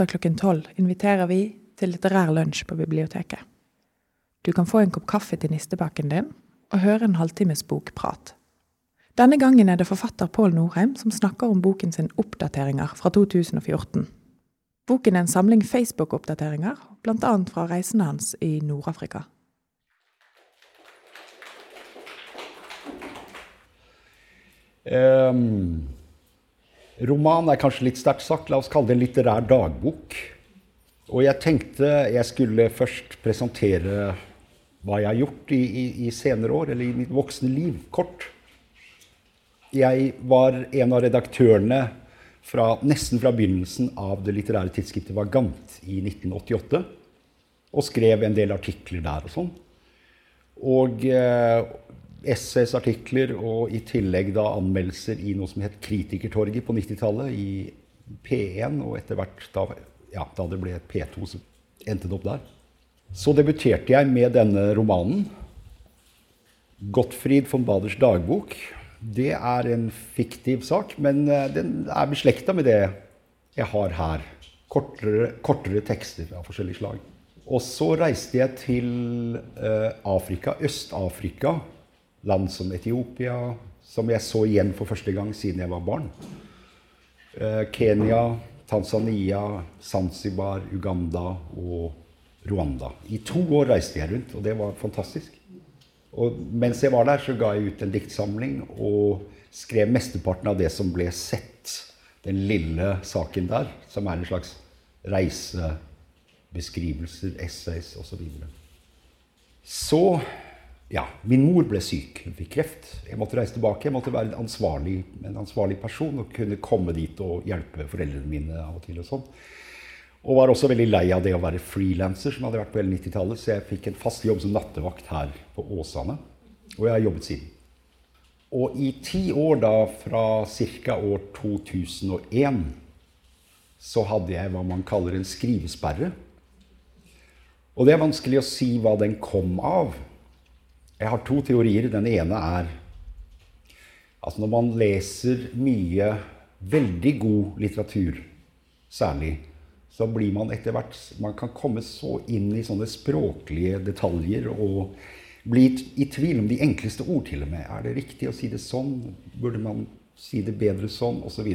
torsdag klokken tolv inviterer vi til litterær lunsj på biblioteket. Du kan få en kopp kaffe til nistebakken din og høre en halvtimes bokprat. Denne gangen er det forfatter Pål Norheim som snakker om boken sin Oppdateringer fra 2014. Boken er en samling Facebook-oppdateringer, bl.a. fra reisene hans i Nord-Afrika. Um, roman er kanskje litt sterkt sagt. La oss kalle det en litterær dagbok. Og jeg tenkte jeg skulle først presentere hva jeg har gjort i, i, i senere år, eller i mitt voksne liv, kort. Jeg var en av redaktørene fra, nesten fra begynnelsen av det litterære tidsskriftet Vagant i 1988. Og skrev en del artikler der og sånn. Og eh, essays, artikler og i tillegg da anmeldelser i noe som het Kritikertorget på 90-tallet, i P1, og etter hvert da, ja, da det ble P2, så endte det opp der. Så debuterte jeg med denne romanen. Gottfried von Baders dagbok. Det er en fiktiv sak, men eh, den er beslekta med det jeg har her. Kortere, kortere, tekster av forskjellig slag. Og så reiste jeg til uh, Afrika, Øst-Afrika. Land som Etiopia, som jeg så igjen for første gang siden jeg var barn. Uh, Kenya, Tanzania, Zanzibar, Uganda og Rwanda. I to år reiste jeg rundt, og det var fantastisk. Og mens jeg var der, så ga jeg ut en diktsamling og skrev mesteparten av det som ble sett. Den lille saken der, som er en slags reisebeskrivelser, essays osv. Så, videre. så ja, min mor ble syk. Hun fikk kreft. Jeg måtte reise tilbake. Jeg måtte være en ansvarlig, en ansvarlig person og kunne komme dit og hjelpe foreldrene mine av og til. og sånn. Og var også veldig lei av det å være frilanser, som hadde vært på hele 90-tallet. Så jeg fikk en fast jobb som nattevakt her på Åsane. Og jeg har jobbet siden. Og i ti år, da, fra ca. år 2001, så hadde jeg hva man kaller en skrivesperre. Og det er vanskelig å si hva den kom av. Jeg har to teorier. Den ene er at når man leser mye veldig god litteratur, særlig, så blir man etter hvert Man kan komme så inn i sånne språklige detaljer og bli i tvil om de enkleste ord, til og med. Er det riktig å si det sånn? Burde man si det bedre sånn? Og Så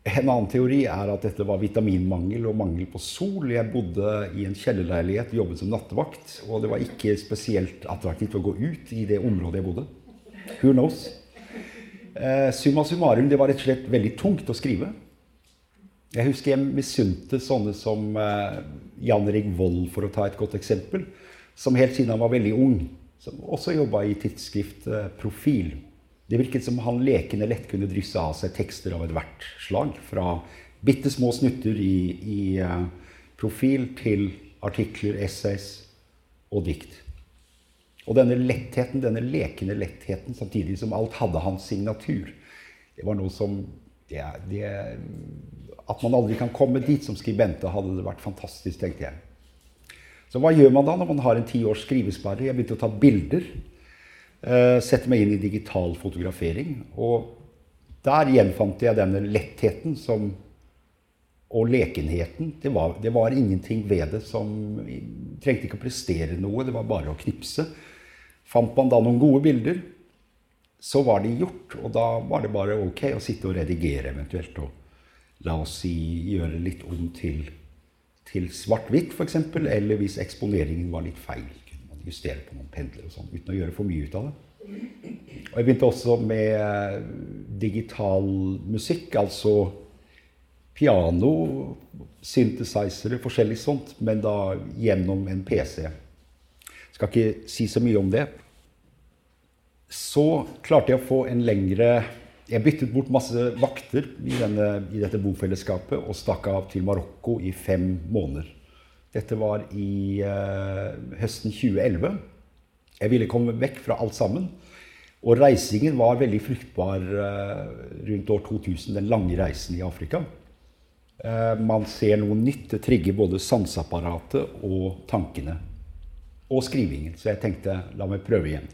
en annen teori er at dette var vitaminmangel og mangel på sol. Jeg bodde i en kjellerleilighet, jobbet som nattevakt, og det var ikke spesielt attraktivt å gå ut i det området jeg bodde. Who knows? Eh, summa summarum, det var rett og slett veldig tungt å skrive. Jeg husker jeg misunte sånne som uh, Jan Rig Vold, for å ta et godt eksempel. Som helt siden han var veldig ung, som også jobba i tidsskrift uh, Profil. Det virket som han lekende lett kunne drysse av seg tekster av ethvert slag. Fra bitte små snutter i, i uh, Profil til artikler, essays og dikt. Og denne lettheten, denne lekende lettheten, samtidig som alt hadde hans signatur, det var noe som det, det at man aldri kan komme dit som skribente, hadde det vært fantastisk, tenkte jeg. Så hva gjør man da når man har en ti års skrivesperre? Jeg begynte å ta bilder. Uh, sette meg inn i digital fotografering. Og der gjenfant jeg denne lettheten som, og lekenheten. Det var, det var, ingenting ved det som Trengte ikke å prestere noe, det var bare å knipse. Fant man da noen gode bilder, så var de gjort. Og da var det bare ok å sitte og redigere eventuelt. og la oss si, gjøre litt om til, til svart-hvitt, f.eks. Eller hvis eksponeringen var litt feil, justere på noen pendler og sånn, uten å gjøre for mye ut av det. Og jeg begynte også med digital musikk, altså piano, synthesizere, forskjellig sånt, men da gjennom en PC. Skal ikke si så mye om det. Så klarte jeg å få en lengre jeg byttet bort masse vakter i, denne, i, dette bofellesskapet og stakk av til Marokko i fem måneder. Dette var i uh, høsten 2011. Jeg ville komme vekk fra alt sammen. Og reisingen var veldig fruktbar uh, rundt år 2000, den lange reisen i Afrika. Uh, man ser noe nytt. Det trigger både sanseapparatet og tankene. Og skrivingen. Så jeg tenkte la meg prøve igjen.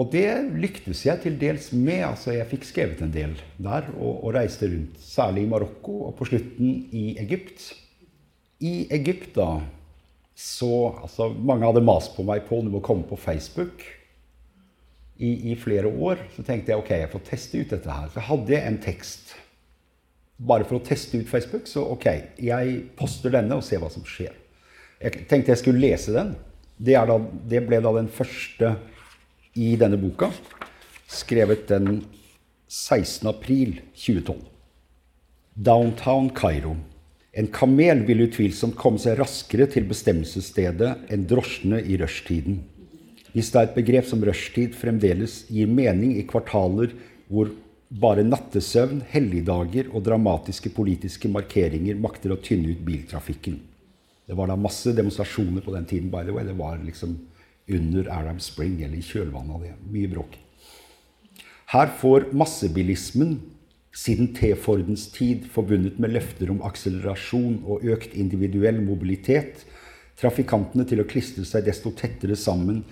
Og det lyktes jeg til dels med. altså Jeg fikk skrevet en del der og, og reiste rundt. Særlig i Marokko og på slutten i Egypt. I Egypt, da så altså, Mange hadde mast på meg på du må komme på Facebook. I, I, flere år så tenkte jeg ok, jeg får teste ut dette her. Så hadde jeg en tekst bare for å teste ut Facebook. Så ok, jeg poster denne og ser hva som skjer. Jeg tenkte jeg skulle lese den. Det, da, det ble da den første i denne boka, skrevet den 16. april 2012. Downtown Kairo. En kamel vil utvilsomt komme seg raskere til bestemmelsesstedet enn drosjene i rushtiden. Hvis det er et begrep som rushtid fremdeles gir mening i kvartaler hvor bare nattesøvn, helligdager og dramatiske politiske markeringer makter å tynne ut biltrafikken. Det var da masse demonstrasjoner på den tiden. by the way. Det var liksom under Arab Spring, eller i kjølvannet av det. Mye bråk. Her får massebilismen siden T-Fordens tid, forbundet med løfter om akselerasjon og økt individuell mobilitet, trafikantene til å klistre seg desto tettere sammen,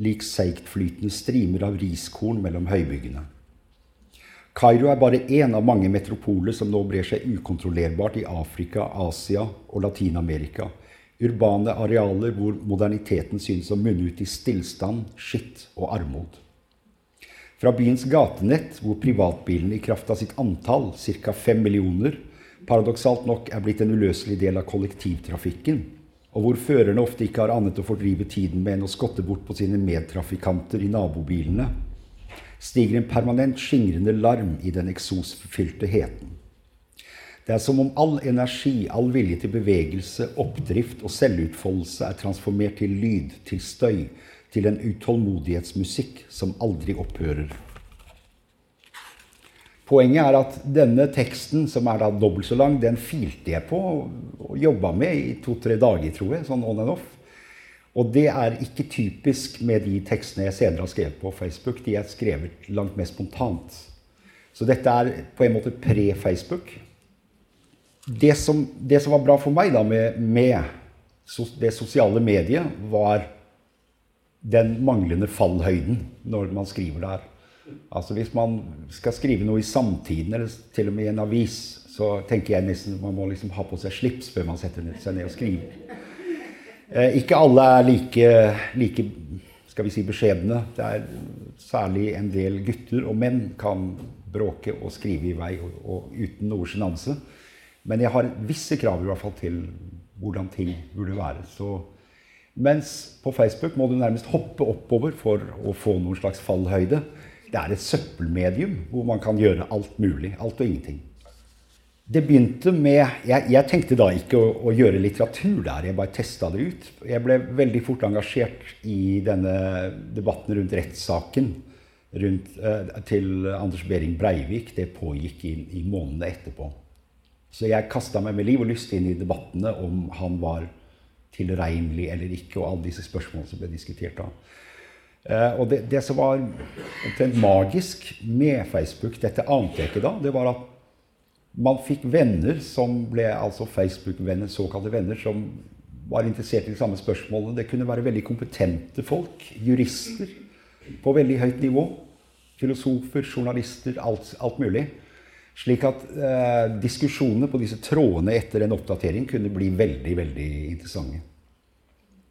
lik seigtflytende strimer av riskorn mellom høybyggene. Kairo er bare én av mange metropoler som nå brer seg ukontrollerbart i Afrika, Asia og Latin-Amerika urbane arealer hvor moderniteten synes å munne ut i stillstand, skitt og armod. Fra byens gatenett, hvor privatbilene i kraft av sitt antall, ca. fem millioner, paradoksalt nok er blitt en uløselig del av kollektivtrafikken, og hvor førerne ofte ikke har annet å fordrive tiden med enn å skotte bort på sine medtrafikanter i nabobilene, stiger en permanent skingrende larm i den eksosfylte heten. Det er som om all energi, all vilje til bevegelse, oppdrift og selvutfoldelse er transformert til lyd, til støy, til en utålmodighetsmusikk som aldri opphører. Poenget er at denne teksten, som er da dobbelt så lang, den filte jeg på og jobba med i to-tre dager, tror jeg. sånn on and off. Og det er ikke typisk med de tekstene jeg senere har skrevet på Facebook. De er skrevet langt mer spontant. Så dette er på en måte pre-Facebook det det som, var bra for meg da med, med det sosiale mediet, var den manglende fallhøyden når man skriver der. Altså Hvis man skal skrive noe i Samtiden, eller til og med i en avis, så tenker jeg nesten man må liksom ha på seg slips før man setter seg ned og skriver. Eh, ikke alle er like, like skal vi si, beskjedne. Det er særlig en del gutter og menn kan bråke og skrive i vei og, og uten noe sjenanse. Men jeg har visse krav i hvert fall til hvordan ting burde være. Så, mens på Facebook må du nærmest hoppe oppover for å få noen slags fallhøyde. Det er et søppelmedium hvor man kan gjøre alt mulig. Alt og ingenting. Det begynte med Jeg, jeg tenkte da ikke å, å, gjøre litteratur der, jeg bare testa det ut. Jeg ble veldig fort engasjert i denne debatten rundt rettssaken rundt, eh, til Anders Behring Breivik. Det pågikk i, i månedene etterpå. Så jeg kasta meg med liv og lyst inn i debattene om han var tilregnelig eller ikke, og alle disse spørsmålene som ble diskutert da. Uh, og det, det, som var omtrent magisk med Facebook, dette ante jeg ikke da, det var at man fikk venner som ble altså Facebook-venner, såkalte venner, som var interessert i de samme spørsmålene. Det kunne være veldig kompetente folk. Jurister på veldig høyt nivå. Filosofer, journalister, alt, alt mulig. Slik at eh, diskusjonene på disse trådene etter en oppdatering kunne bli veldig, veldig interessante.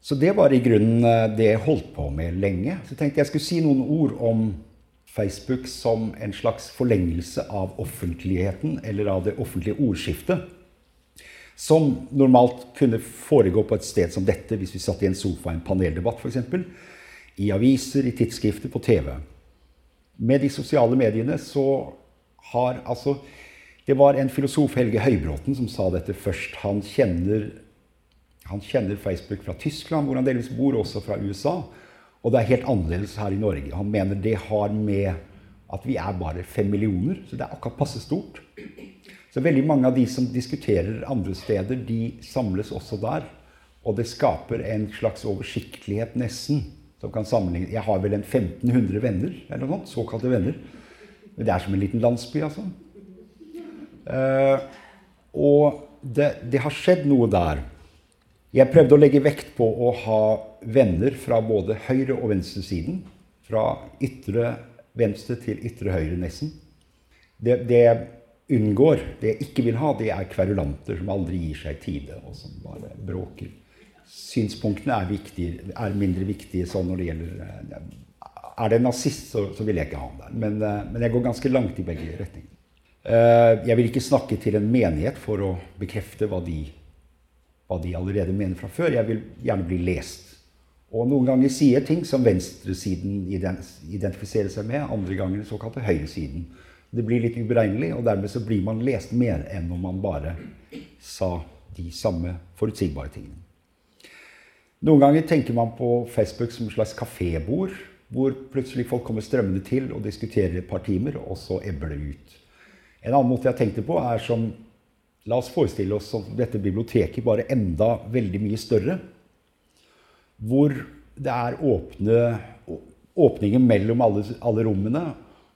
Så det var i grunnen eh, det jeg holdt på med lenge. Så jeg tenkte jeg skulle si noen ord om Facebook som en slags forlengelse av offentligheten, eller av det offentlige ordskiftet. Som normalt kunne foregå på et sted som dette, hvis vi satt i en sofa i en paneldebatt f.eks. I aviser, i tidsskrifter, på TV. Med de sosiale mediene så har altså Det var en filosof, Helge Høybråten, som sa dette først. Han kjenner, han kjenner Facebook fra Tyskland, hvor han delvis bor, også fra USA. Og det er helt annerledes her i Norge. Han mener det har med at vi er bare fem millioner, så det er akkurat passe stort. Så veldig mange av de som diskuterer andre steder, de samles også der. Og det skaper en slags oversiktlighet, nesten, som kan sammenligne Jeg har vel en 1500 venner, eller noe sånt, såkalte venner. Men det er som en liten landsby, altså. Uh, og det, det, har skjedd noe der. Jeg prøvde å legge vekt på å ha venner fra både høyre- og venstresiden. Fra ytre venstre til ytre høyre, nesten. Det, det jeg unngår, det jeg ikke vil ha, det er kverulanter som aldri gir seg tide, og som bare bråker. Synspunktene er, viktige, er mindre viktige sånn når det gjelder eh, Er det en nazist, så, så vil jeg ikke ha ham der. Men, eh, men, jeg går ganske langt i begge retninger. Eh, jeg vil ikke snakke til en menighet for å bekrefte hva de, hva de allerede mener fra før. Jeg vil gjerne bli lest. Og noen ganger sier ting som venstresiden identifiserer seg med, andre ganger den såkalte høyresiden. Det blir litt uberegnelig, og dermed så blir man lest mer enn om man bare sa de samme forutsigbare tingene. Noen ganger tenker man på Facebook som et slags kafébord, hvor plutselig folk kommer strømmende til og diskuterer et par timer, og så ebber det ut. En annen måte jeg tenkte på, er som La oss forestille oss dette biblioteket bare enda veldig mye større hvor det er åpne, åpninger mellom alle, alle, rommene.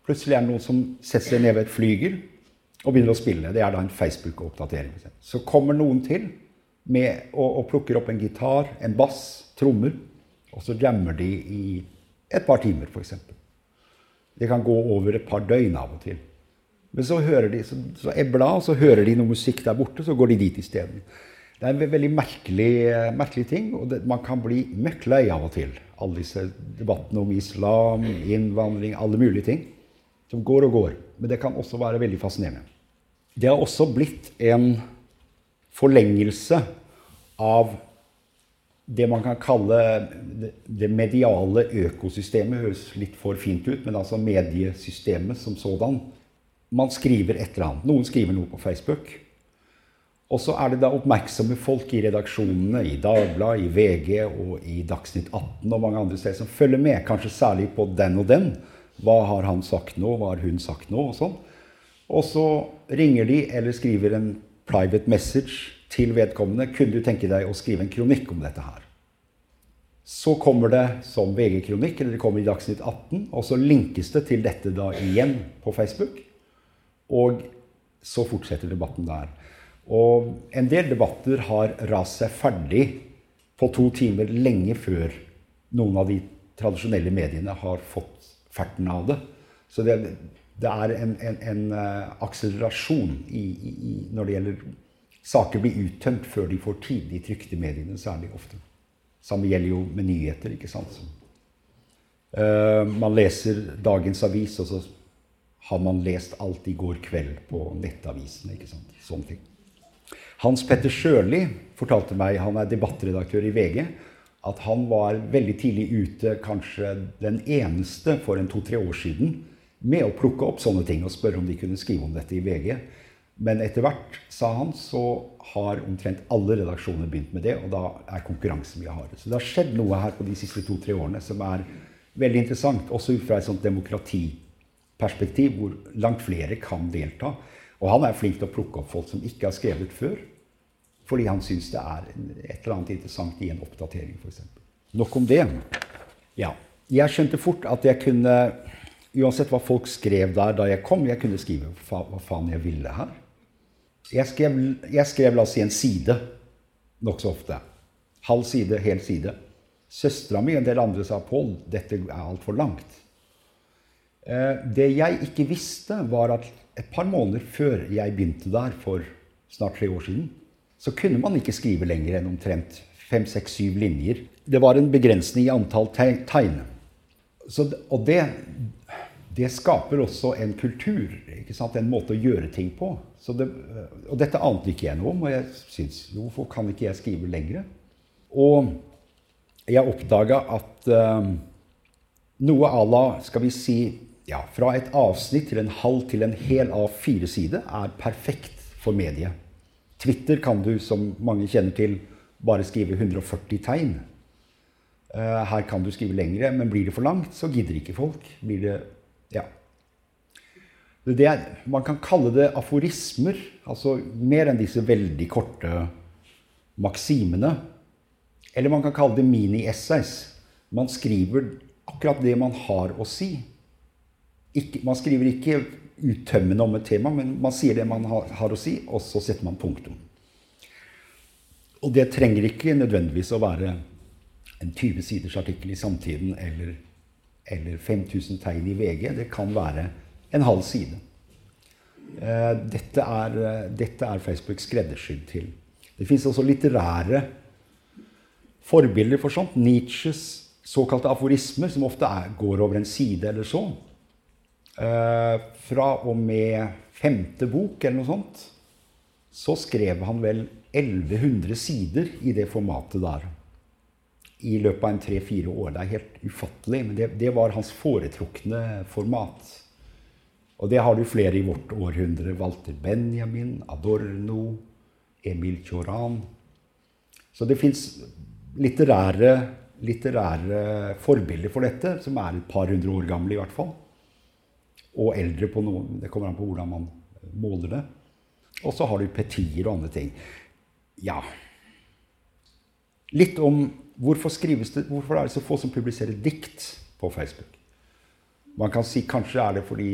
Plutselig er det noen som setter seg ned ved et flygel og begynner å spille. Det er da en Facebook-oppdatering. Så kommer noen til med, og, og, plukker opp en gitar, en bass, trommer, og så jammer de i et par timer, f.eks. Det kan gå over et par døgn av og til. Men så hører de, så, så ebber det så hører de noe musikk der borte, så går de dit isteden. Det er en veldig merkelig, eh, merkelig ting, og det, man kan bli møkk lei av og til. Alle disse debattene om islam, innvandring, alle mulige ting. Som går og går. Men det kan også være veldig fascinerende. Det har også blitt en forlengelse av det man kan kalle det mediale økosystemet. Høres litt for fint ut, men altså mediesystemet som sådan. Man skriver et eller annet. Noen skriver noe på Facebook. Og så er det da oppmerksomme folk i redaksjonene, i Dagbladet, i VG og i Dagsnytt 18 og mange andre steder som følger med, kanskje særlig på den og den. Hva har han sagt nå? Hva har hun sagt nå? Og sånn. Og så ringer de eller skriver en private message til vedkommende. Kunne du tenke deg å skrive en kronikk om dette her? Så kommer det som VG-kronikk, eller det kommer i Dagsnytt 18, og så linkes det til dette da igjen på Facebook. Og så fortsetter debatten der. Og en del debatter har rast seg ferdig på to timer lenge før noen av de tradisjonelle mediene har fått ferten av det. Så det, det er en, en, en uh, akselerasjon i, i, når det gjelder Saker blir uttømt før de får tid, de trykte mediene særlig ofte. Samme gjelder jo med nyheter. ikke sant? Uh, man leser dagens avis, og så har man lest alt i går kveld på nettavisen. ikke sant? Sånne ting. Hans Petter Sjøli fortalte meg, han er debattredaktør i VG, at han var veldig tidlig ute, kanskje den eneste for en to-tre år siden, med å plukke opp sånne ting og spørre om de kunne skrive om dette i VG. Men etter hvert, sa han, så har omtrent alle redaksjoner begynt med det, og da er konkurransen mye hardere. Så det har skjedd noe her på de siste to-tre årene som er veldig interessant, også ut fra et sånt demokratiperspektiv, hvor langt flere kan delta. Og han er flink til å plukke opp folk som ikke har skrevet før, fordi han syns det er et eller annet interessant i en oppdatering, f.eks. Nok om det. Ja. Jeg skjønte fort at jeg kunne, uansett hva folk skrev der da jeg kom, jeg kunne skrive hva faen jeg ville her. Jeg skrev, jeg skrev la oss si, en side nokså ofte. Halv side, hel side. Søstera mi og en del andre sa 'Pål, dette er altfor langt'. Eh, det jeg ikke visste, var at et par måneder før jeg begynte der for snart tre år siden, så kunne man ikke skrive lenger enn omtrent fem, seks, syv linjer. Det var en begrensning i antall tegn. Så, og det, det, skaper også en kultur, en måte å gjøre ting på. Det, og dette ante ikke jeg noe om, og jeg syntes hvorfor kan ikke jeg skrive lenger? Og jeg oppdaga at uh, noe à la, skal vi si ja, fra et avsnitt til en halv til en hel av fire side er perfekt for mediet. Twitter kan du, som mange kjenner til, bare skrive 140 tegn. Uh, her kan du skrive lengre, men blir det for langt, så gidder ikke folk. Blir. Det er, man kan kalle det aforismer, altså mer enn disse veldig korte maksimene. Eller man kan kalle det mini-essays. Man skriver akkurat det man har å si ikke, man skriver ikke uttømmende om et tema, men man sier det man har, har, å si, og så setter man punktum. Og det trenger ikke nødvendigvis å være en 20 siders artikkel i Samtiden eller eller 5000 tegn i VG. Det kan være en halv side. Eh, dette er, eh, dette er Facebook skreddersydd til. Det fins også litterære forbilder for sånt. Nietzsches såkalte aforismer, som ofte er, går over en side eller så. Eh, fra og med femte bok eller noe sånt så skrev han vel 1100 sider i det formatet der. I løpet av en tre-fire år. Det er helt ufattelig, men det, det var hans foretrukne format. Og det har du flere i vårt århundre. Walter Benjamin, Adorno, Emil Cioran. Så det fins litterære, litterære, forbilder for dette, som er et par hundre år gamle i hvert fall. Og eldre på noen. Det kommer an på hvordan man måler det. Og så har du petier og andre ting. Ja Litt om hvorfor, skrives det, hvorfor er det så få som publiserer dikt på Facebook. Man kan si kanskje er det fordi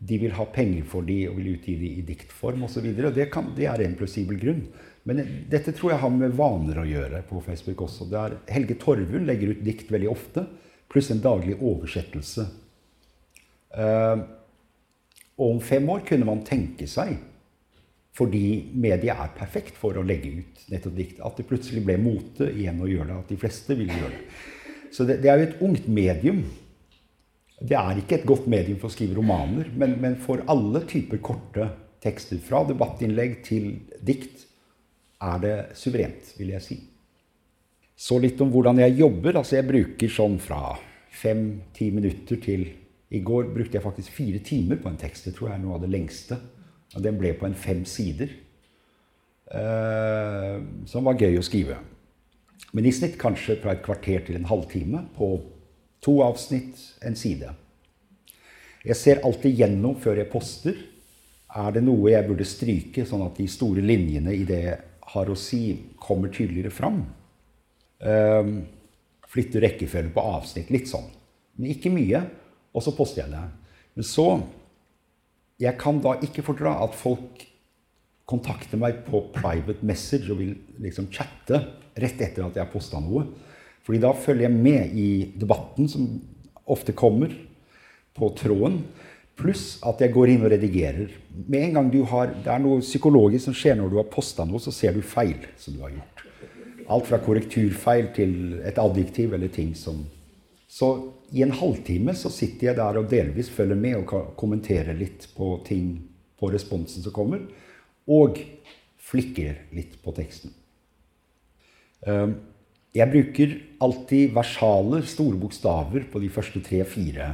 de vil ha penger for de og vil utgi de i diktform osv. Det, kan, det er en plausibel grunn. Men dette tror jeg har med vaner å gjøre på Facebook også. Der Helge Torvund legger ut dikt veldig ofte, pluss en daglig oversettelse. Uh, og om fem år kunne man tenke seg, fordi media er perfekt for å legge ut nettopp dikt, at det plutselig ble mote igjen å gjøre det. At de fleste ville gjøre det. Så det, det er jo et ungt medium det er ikke et godt medium for å skrive romaner, men, men for alle typer korte tekster, fra debattinnlegg til dikt, er det suverent, vil jeg si. Så litt om hvordan jeg jobber. Altså jeg bruker sånn fra fem-ti minutter til I går brukte jeg faktisk fire timer på en tekst. Det tror jeg er noe av det lengste. Og den ble på en fem sider. Uh, som var gøy å skrive. Men i snitt kanskje fra et kvarter til en halvtime på To avsnitt, en side. Jeg ser alltid gjennom før jeg poster. Er det noe jeg burde stryke, sånn at de store linjene i det jeg har å si, kommer tydeligere fram? Um, flytte rekkefølge på avsnitt. Litt sånn. Men ikke mye. Og så poster jeg det. Men så Jeg kan da ikke fordra at folk kontakter meg på private message og vil liksom chatte rett etter at jeg har posta noe. Fordi da følger jeg med i debatten som ofte kommer på tråden. Pluss at jeg går inn og redigerer. Med en gang du har, Det er noe psykologisk som skjer når du har posta noe, så ser du feil som du har gjort. Alt fra korrekturfeil til et adjektiv eller ting som Så i en halvtime så sitter jeg der og delvis følger med og kommenterer litt på ting på responsen som kommer. Og flikker litt på teksten. Um, jeg bruker alltid versaler, store bokstaver, på de første tre-fire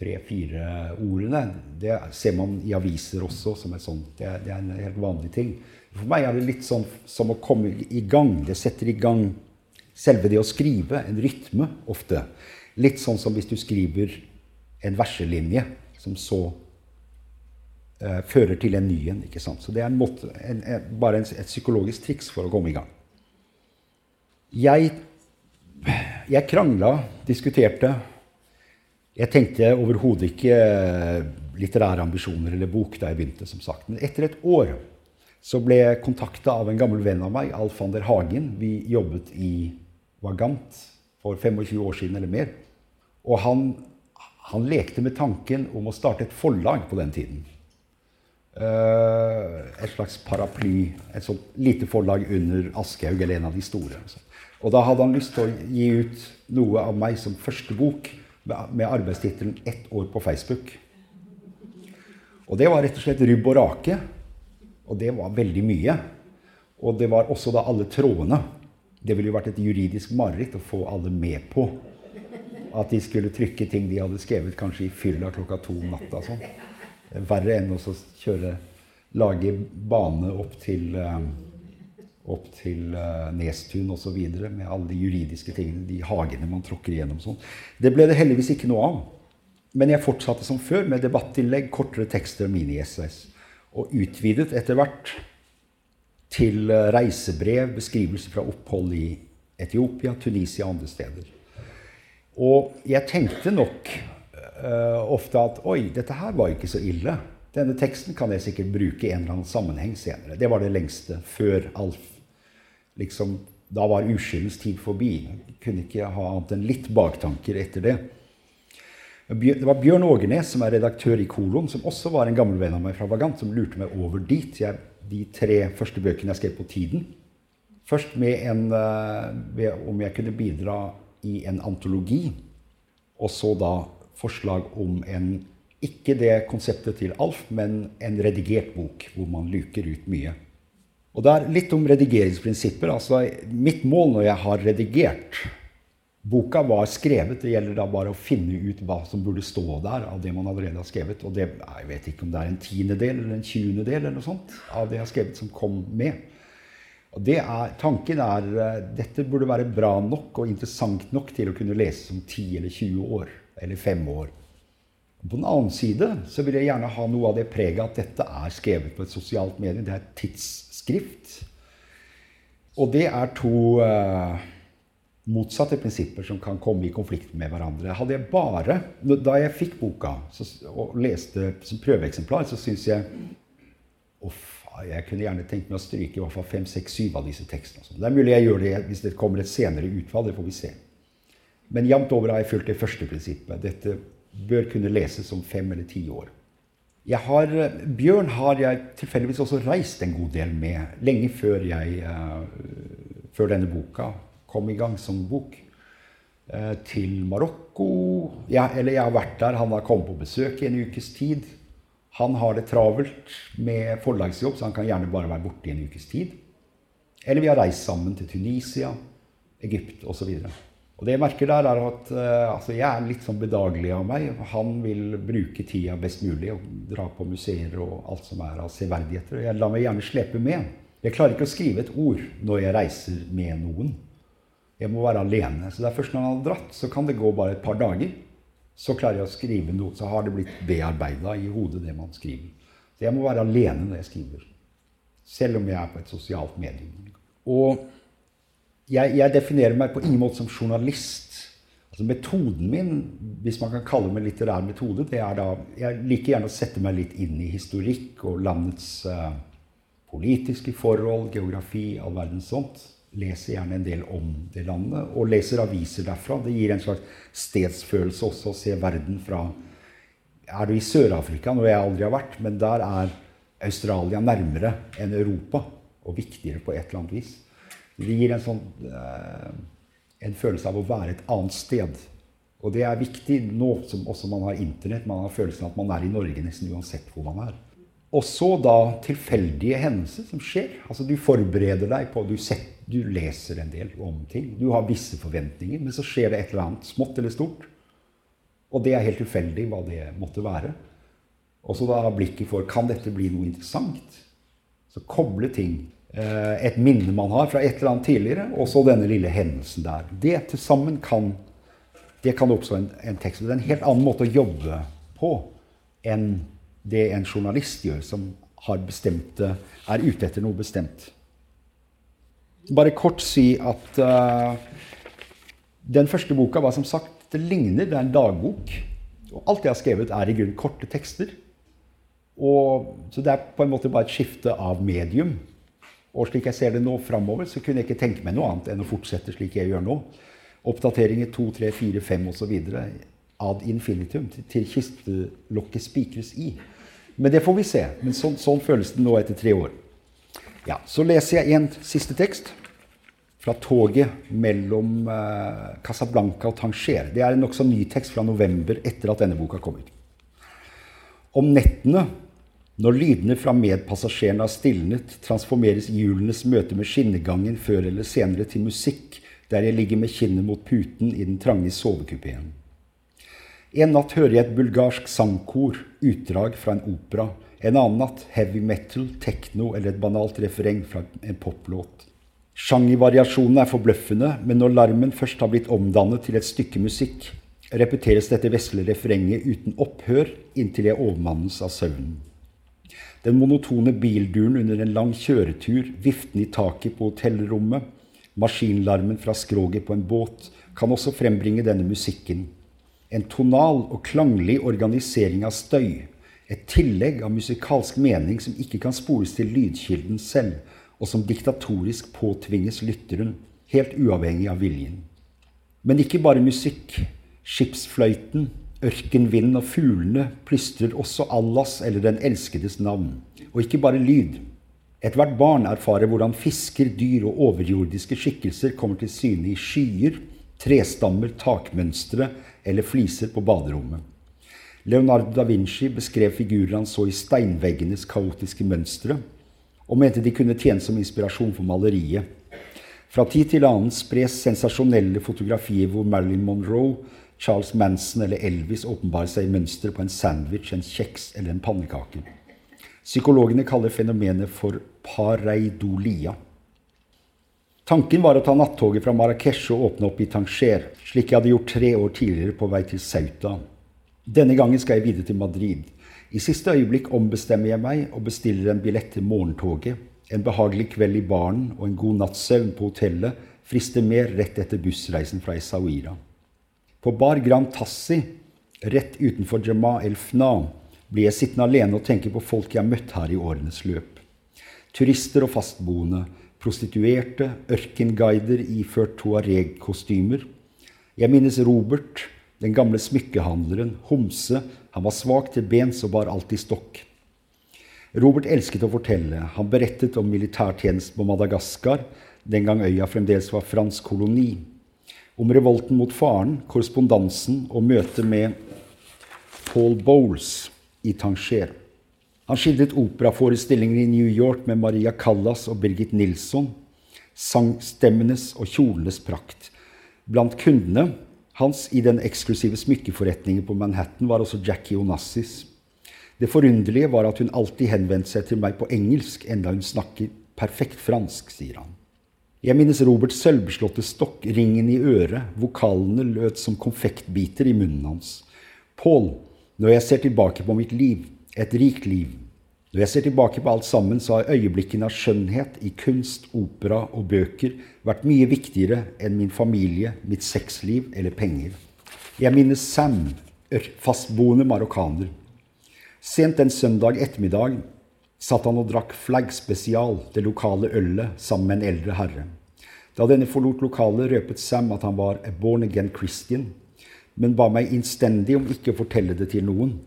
tre-fire ordene. Det ser man i aviser også som er sånn. Det, det, er en helt vanlig ting. For meg er det litt sånn som å komme i gang. Det setter i gang selve det å skrive, en rytme ofte. Litt sånn som hvis du skriver en verselinje som så uh, fører til en ny en. ikke sant? Så det er en måte, en, en, bare et psykologisk triks for å komme i gang. Jeg, jeg krangla, diskuterte. Jeg tenkte overhodet ikke litterære ambisjoner eller bok da jeg begynte. som sagt. Men etter et år så ble jeg kontakta av en gammel venn av meg, Alf van der Hagen. Vi jobbet i Vagant for 25 år siden eller mer. Og han, han lekte med tanken om å starte et forlag på den tiden. Uh, et slags paraply, et sånt lite forlag under Aschehoug eller en av de store. Og da hadde han lyst til å gi ut noe av meg som første bok med arbeidstittelen 'Ett år på Facebook'. Og det var rett og slett rubb og rake. Og det var veldig mye. Og det var også da alle trådene. Det ville jo vært et juridisk mareritt å få alle med på at de skulle trykke ting de hadde skrevet kanskje i fylla klokka to om natta. Sånn. Verre enn å kjøre, lage bane opp til um, opp til uh, Nestun osv. med alle de juridiske tingene, de hagene man tråkker igjennom. Sånn. Det ble det heldigvis ikke noe av. Men jeg fortsatte som før med debattinnlegg, kortere tekster og mini-essays. Og utvidet etter hvert til uh, reisebrev, beskrivelser fra opphold i Etiopia, Tunisia og andre steder. Og jeg tenkte nok uh, ofte at oi, dette her var ikke så ille. Denne teksten kan jeg sikkert bruke i en eller annen sammenheng senere. Det var det lengste, før Alf liksom, Da var uskyldens tid forbi. Jeg kunne ikke ha annet enn litt baktanker etter det. Det var Bjørn Ågernes, som er redaktør i Kolon, som også var en gammel venn av meg fra Vagant, som lurte meg over dit. Jeg, de tre første bøkene jeg skrev på Tiden. Først med en, uh, om jeg kunne bidra i en antologi. Og så da forslag om en ikke det konseptet til Alf, men en redigert bok hvor man luker ut mye. Og det er litt om redigeringsprinsipper. Altså, mitt mål når jeg har redigert Boka var skrevet. Det gjelder da bare å finne ut hva som burde stå der av det man allerede har skrevet. Og det, jeg vet ikke om det er en tiendedel eller en tjuendedel eller av det jeg har skrevet, som kom med. Og er, tanken er uh, dette burde være bra nok og interessant nok til å kunne lese om 10 eller 20 år. Eller 5 år. På den annen side så vil jeg gjerne ha noe av det preget at dette er skrevet på et sosialt medie. Det er et tidsskrift. Og det er to uh, motsatte prinsipper som kan komme i konflikt med hverandre. Hadde jeg bare, Da jeg fikk boka så, og leste som prøveeksemplar, så syns jeg Uff, jeg kunne gjerne tenkt meg å stryke i hvert fall fem, seks, syv av disse tekstene. Det er mulig jeg gjør det hvis det kommer et senere utfall. Det får vi se. Men jevnt over har jeg fulgt det første prinsippet. Dette bør kunne leses om fem eller ti år. Har, Bjørn har jeg tilfeldigvis også reist en god del med lenge før, jeg, uh, før denne boka kom i gang som bok. Uh, til Marokko. Ja, eller jeg har vært der. Han har kommet på besøk i en ukes tid. Han har det travelt med forlagsjobb, så han kan gjerne bare være borte i en ukes tid. Eller vi har reist sammen til Tunisia, Egypt osv. Og det jeg merker der, er at uh, altså jeg er litt sånn bedagelig av meg. Han vil bruke tida best mulig og dra på museer og alt som er av severdigheter. Jeg lar meg gjerne slepe med. Jeg klarer ikke å skrive et ord når jeg reiser med noen. Jeg må være alene. Så det er først når han har dratt, så kan det gå bare et par dager. Så klarer jeg å skrive noe. Så har det blitt bearbeida i hodet, det man skriver. Så jeg må være alene når jeg skriver. Selv om jeg er på et sosialt medium. Og jeg, jeg definerer meg på ingen måte som journalist. Altså Metoden min, hvis man kan kalle meg litterær metode, det er da Jeg liker gjerne å sette meg litt inn i historikk og landets uh, politiske forhold, geografi, all verdens sånt leser gjerne en del om det landet, og leser aviser derfra. Det gir en slags stedsfølelse også å se verden fra Er du i Sør-Afrika, noe jeg aldri har vært, men der er Australia nærmere enn Europa, og viktigere på et eller annet vis. Det gir en, sånn, eh, en følelse av å være et annet sted. Og det er viktig nå som også man har Internett. Man har følelsen av at man er i Norge nesten uansett hvor man er. Og så da tilfeldige hendelser som skjer. Altså Du forbereder deg på du setter du leser en del om ting. Du har visse forventninger, men så skjer det et eller annet smått eller stort. Og det er helt tilfeldig hva det måtte være. Og så da blikket for kan dette bli noe interessant. Så koble ting. Eh, et minne man har fra et eller annet tidligere, og så denne lille hendelsen der. Det til sammen kan det kan oppstå en, en tekst. Det er en helt annen måte å jobbe på enn det en journalist gjør, som bestemte, er ute etter noe bestemt bare kort si at uh, den første boka var som sagt Det ligner, det er en dagbok. Og alt jeg har skrevet, er i grunnen korte tekster. Og, så det er på en måte bare et skifte av medium. Og slik jeg ser det nå framover, så kunne jeg ikke tenke meg noe annet enn å fortsette slik jeg gjør nå. Oppdateringer 2, 3, 4, 5 osv. ad infinitum til kistelokket spikres i. Men det får vi se. Men sånn, sånn føles det nå etter tre år. Ja, Så leser jeg en siste tekst fra toget mellom eh, Casablanca og Tanger. Det er en nokså ny tekst fra november etter at denne boka kom ut. Om nettene, når lydene fra medpassasjerene har stilnet, transformeres hjulenes møte med skinnegangen før eller senere til musikk, der jeg ligger med kinnet mot puten i den trange sovekupeen. En natt hører jeg et bulgarsk sangkor, utdrag fra en opera. En annen natt heavy metal, tekno eller et banalt refreng fra en poplåt. Sjangervariasjonene er forbløffende, men når larmen først har blitt omdannet til et stykke musikk, repeteres dette vesle refrenget uten opphør inntil jeg overmannes av søvnen. Den monotone bilduren under en lang kjøretur, viften i taket på hotellrommet, maskinlarmen fra skroget på en båt, kan også frembringe denne musikken. En tonal og klanglig organisering av støy, et tillegg av musikalsk mening som ikke kan spores til lydkilden selv, og som diktatorisk påtvinges lytteren, helt uavhengig av viljen. Men ikke bare musikk. Skipsfløyten, Ørkenvinden og fuglene plystrer også Allahs eller den elskedes navn, og ikke bare lyd. Ethvert barn erfarer hvordan fisker, dyr og overjordiske skikkelser kommer til syne i skyer, trestammer, takmønstre eller fliser på baderommet. Leonardo da Vinci beskrev figurer han så i steinveggenes kaotiske mønstre, og mente de kunne tjene som inspirasjon for maleriet. Fra tid til annen spres sensasjonelle fotografier hvor Marilyn Monroe Charles Manson eller Elvis åpenbarer seg i mønster på en sandwich, en kjeks eller en pannekake. Psykologene kaller fenomenet for pareidolia. Tanken var å ta nattoget fra Marrakech og åpne opp i Tanger, slik jeg hadde gjort tre år tidligere på vei til Sauta. Denne gangen skal jeg videre til Madrid. I siste øyeblikk ombestemmer jeg meg og bestiller en billett til morgentoget. En behagelig kveld i baren og en god natts søvn på hotellet frister mer rett etter bussreisen fra Essaouira. På Bar Grand Tassi, rett utenfor Jama Elfna, blir jeg sittende alene og tenke på folk jeg har møtt her i årenes løp. Turister og fastboende, prostituerte, ørkenguider iført tuareg-kostymer. Jeg minnes Robert, den gamle smykkehandleren, homse, han var svak til bens og bar alltid stokk. Robert elsket å fortelle. Han berettet om militærtjenesten på Madagaskar, den gang øya fremdeles var fransk koloni om revolten mot faren, korrespondansen og møtet med Paul Bowles i Tanger. Han skildret operaforestillinger i New York med Maria Callas og Birgit Nilsson, sangstemmenes og kjolenes prakt. Blant kundene hans i den eksklusive smykkeforretningen på Manhattan var også Jackie Onassis. Det forunderlige var at hun alltid henvendte seg til meg på engelsk, enda hun snakker perfekt fransk, sier han. Jeg minnes Roberts sølvbeslåtte stokk, ringen i øret, vokalene lød som konfektbiter i munnen hans. Paul, når jeg ser tilbake på mitt liv, et rikt liv, når jeg ser tilbake på alt sammen, så har øyeblikkene av skjønnhet i kunst, opera og bøker vært mye viktigere enn min familie, mitt sexliv eller penger. Jeg minnes Sam, fastboende marokkaner. Sent en søndag ettermiddag satt han og drakk Flagg Spesial, det lokale ølet, sammen med en eldre herre. Da denne forlot lokalet, røpet Sam at han var a born again Christian, men ba meg innstendig om ikke å fortelle det til noen.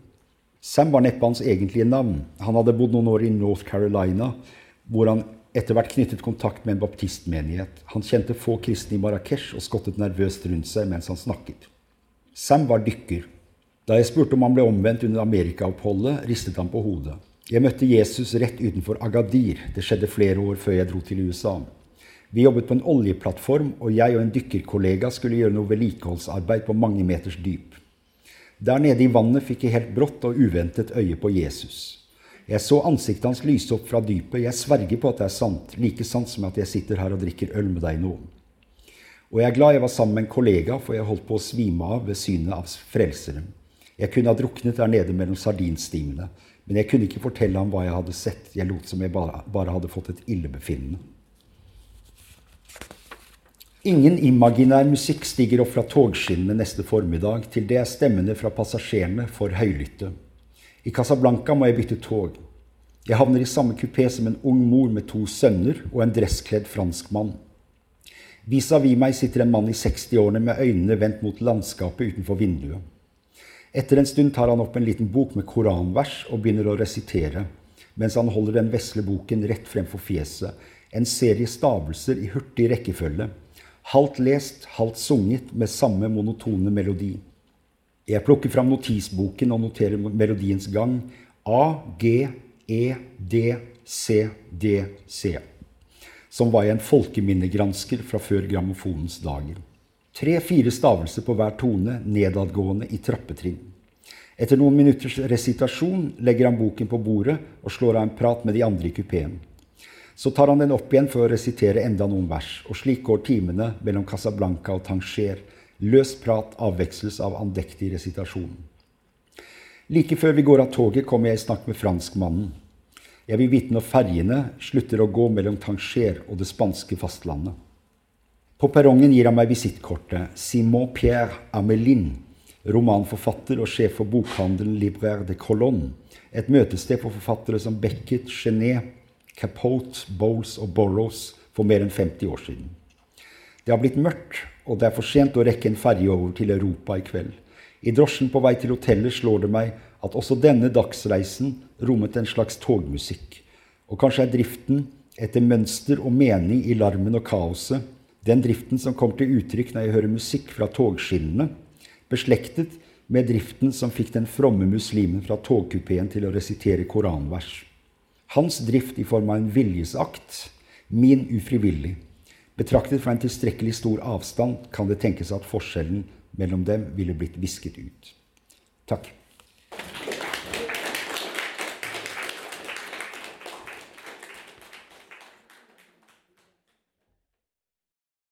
Sam var neppe hans egentlige navn. Han hadde bodd noen år i North Carolina, hvor han etter hvert knyttet kontakt med en baptistmenighet. Han kjente få kristne i Marrakech og skottet nervøst rundt seg mens han snakket. Sam var dykker. Da jeg spurte om han ble omvendt under amerikaoppholdet, ristet han på hodet. Jeg møtte Jesus rett utenfor Agadir. Det skjedde flere år før jeg dro til USA. Vi jobbet på en oljeplattform, og jeg og en dykkerkollega skulle gjøre noe vedlikeholdsarbeid på mange meters dyp. Der nede i vannet fikk jeg helt brått og uventet øye på Jesus. Jeg så ansiktet hans lyse opp fra dypet. Jeg sverger på at det er sant, like sant som at jeg sitter her og drikker øl med deg nå. Og jeg er glad jeg var sammen med en kollega, for jeg holdt på å svime av ved synet av Frelseren. Jeg kunne ha druknet der nede mellom sardinstimene. Men jeg kunne ikke fortelle ham hva jeg hadde sett. Jeg lot som jeg bare, bare hadde fått et illebefinnende. Ingen imaginær musikk stiger opp fra togskinnene neste formiddag. Til det er stemmene fra passasjerene for høylytte. I Casablanca må jeg bytte tog. Jeg havner i samme kupé som en ung mor med to sønner og en dresskledd franskmann. Vis-à-vis meg sitter en mann i 60-årene med øynene vendt mot landskapet utenfor vinduet. Etter en stund tar han opp en liten bok med koranvers og begynner å resitere, mens han holder den vesle boken rett fremfor fjeset, en serie stavelser i hurtig rekkefølge, halvt lest, halvt sunget, med samme monotone melodi. Jeg plukker fram notisboken og noterer melodiens gang. A, G, E, D, C, D, C. Som var jeg en folkeminnegransker fra før grammofonens dager. Tre-fire stavelser på hver tone, nedadgående i trappetrinn. Etter noen minutters resitasjon legger han boken på bordet og slår av en prat med de andre i kupeen. Så tar han den opp igjen for å resitere enda noen vers, og slik går timene mellom Casablanca og Tanger. Løs prat avveksles av andektig resitasjon. Like før vi går av toget, kommer jeg i snakk med franskmannen. Jeg vil vite når ferjene slutter å gå mellom Tanger og det spanske fastlandet. På perrongen gir han meg visittkortet Simon Pierre Amelin, romanforfatter og sjef for bokhandelen Libraire de Colonne. Et møtested for forfattere som Beckett, Genet, Capote, Bowles og Borrows for mer enn 50 år siden. Det har blitt mørkt, og det er for sent å rekke en ferje over til Europa i kveld. I drosjen på vei til hotellet slår det meg at også denne dagsreisen rommet en slags togmusikk. Og kanskje er driften etter mønster og mening i larmen og kaoset, den driften som kommer til uttrykk når jeg hører musikk fra togskinnene, beslektet med driften som fikk den fromme muslimen fra togkupeen til å resitere koranvers. Hans drift i form av en viljesakt, min ufrivillig. Betraktet fra en tilstrekkelig stor avstand kan det tenkes at forskjellen mellom dem ville blitt visket ut. Takk.